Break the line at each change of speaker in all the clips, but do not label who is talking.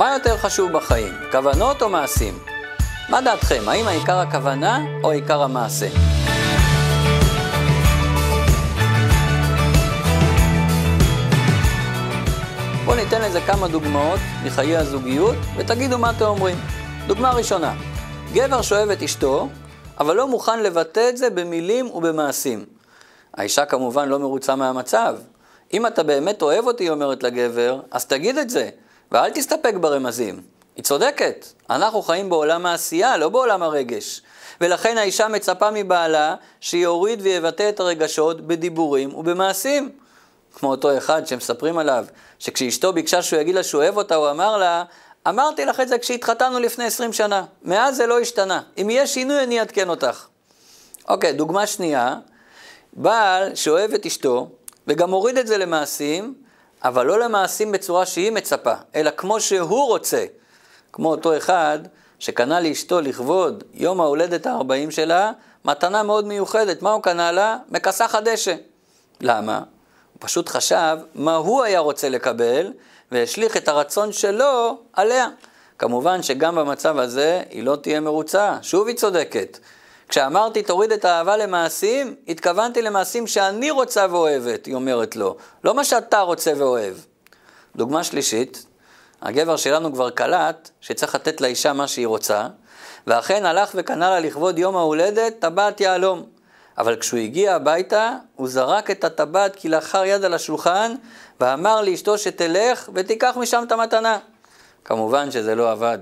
מה יותר חשוב בחיים, כוונות או מעשים? מה דעתכם, האם העיקר הכוונה או עיקר המעשה? בואו ניתן לזה כמה דוגמאות מחיי הזוגיות ותגידו מה אתם אומרים. דוגמה ראשונה, גבר שאוהב את אשתו, אבל לא מוכן לבטא את זה במילים ובמעשים. האישה כמובן לא מרוצה מהמצב. אם אתה באמת אוהב אותי, אומרת לגבר, אז תגיד את זה, ואל תסתפק ברמזים. היא צודקת, אנחנו חיים בעולם העשייה, לא בעולם הרגש. ולכן האישה מצפה מבעלה שיוריד ויבטא את הרגשות בדיבורים ובמעשים. כמו אותו אחד שמספרים עליו, שכשאשתו ביקשה שהוא יגיד לה שהוא אוהב אותה, הוא אמר לה, אמרתי לך את זה כשהתחתנו לפני 20 שנה, מאז זה לא השתנה. אם יהיה שינוי אני אעדכן אותך. אוקיי, דוגמה שנייה, בעל שאוהב את אשתו, וגם מוריד את זה למעשים, אבל לא למעשים בצורה שהיא מצפה, אלא כמו שהוא רוצה. כמו אותו אחד שקנה לאשתו לכבוד יום ההולדת ה-40 שלה, מתנה מאוד מיוחדת. מה הוא קנה לה? מכסחת דשא. למה? הוא פשוט חשב מה הוא היה רוצה לקבל, והשליך את הרצון שלו עליה. כמובן שגם במצב הזה היא לא תהיה מרוצה, שוב היא צודקת. כשאמרתי תוריד את האהבה למעשים, התכוונתי למעשים שאני רוצה ואוהבת, היא אומרת לו, לא מה שאתה רוצה ואוהב. דוגמה שלישית, הגבר שלנו כבר קלט שצריך לתת לאישה מה שהיא רוצה, ואכן הלך וקנה לה לכבוד יום ההולדת טבעת יהלום. אבל כשהוא הגיע הביתה, הוא זרק את הטבעת כלאחר יד על השולחן, ואמר לאשתו שתלך ותיקח משם את המתנה. כמובן שזה לא עבד.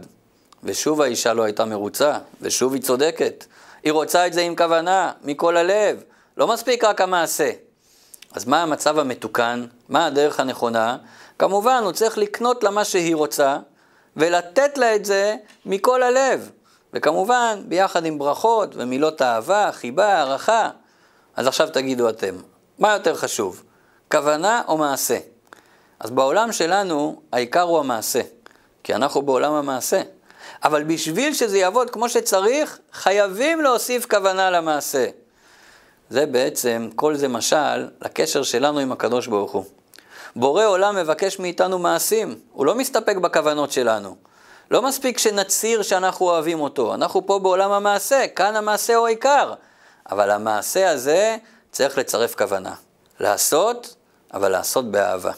ושוב האישה לא הייתה מרוצה, ושוב היא צודקת. היא רוצה את זה עם כוונה, מכל הלב. לא מספיק רק המעשה. אז מה המצב המתוקן? מה הדרך הנכונה? כמובן, הוא צריך לקנות לה מה שהיא רוצה, ולתת לה את זה מכל הלב. וכמובן, ביחד עם ברכות ומילות אהבה, חיבה, הערכה. אז עכשיו תגידו אתם, מה יותר חשוב, כוונה או מעשה? אז בעולם שלנו, העיקר הוא המעשה, כי אנחנו בעולם המעשה. אבל בשביל שזה יעבוד כמו שצריך, חייבים להוסיף כוונה למעשה. זה בעצם, כל זה משל לקשר שלנו עם הקדוש ברוך הוא. בורא עולם מבקש מאיתנו מעשים, הוא לא מסתפק בכוונות שלנו. לא מספיק שנצהיר שאנחנו אוהבים אותו, אנחנו פה בעולם המעשה, כאן המעשה הוא העיקר. אבל המעשה הזה צריך לצרף כוונה. לעשות, אבל לעשות באהבה.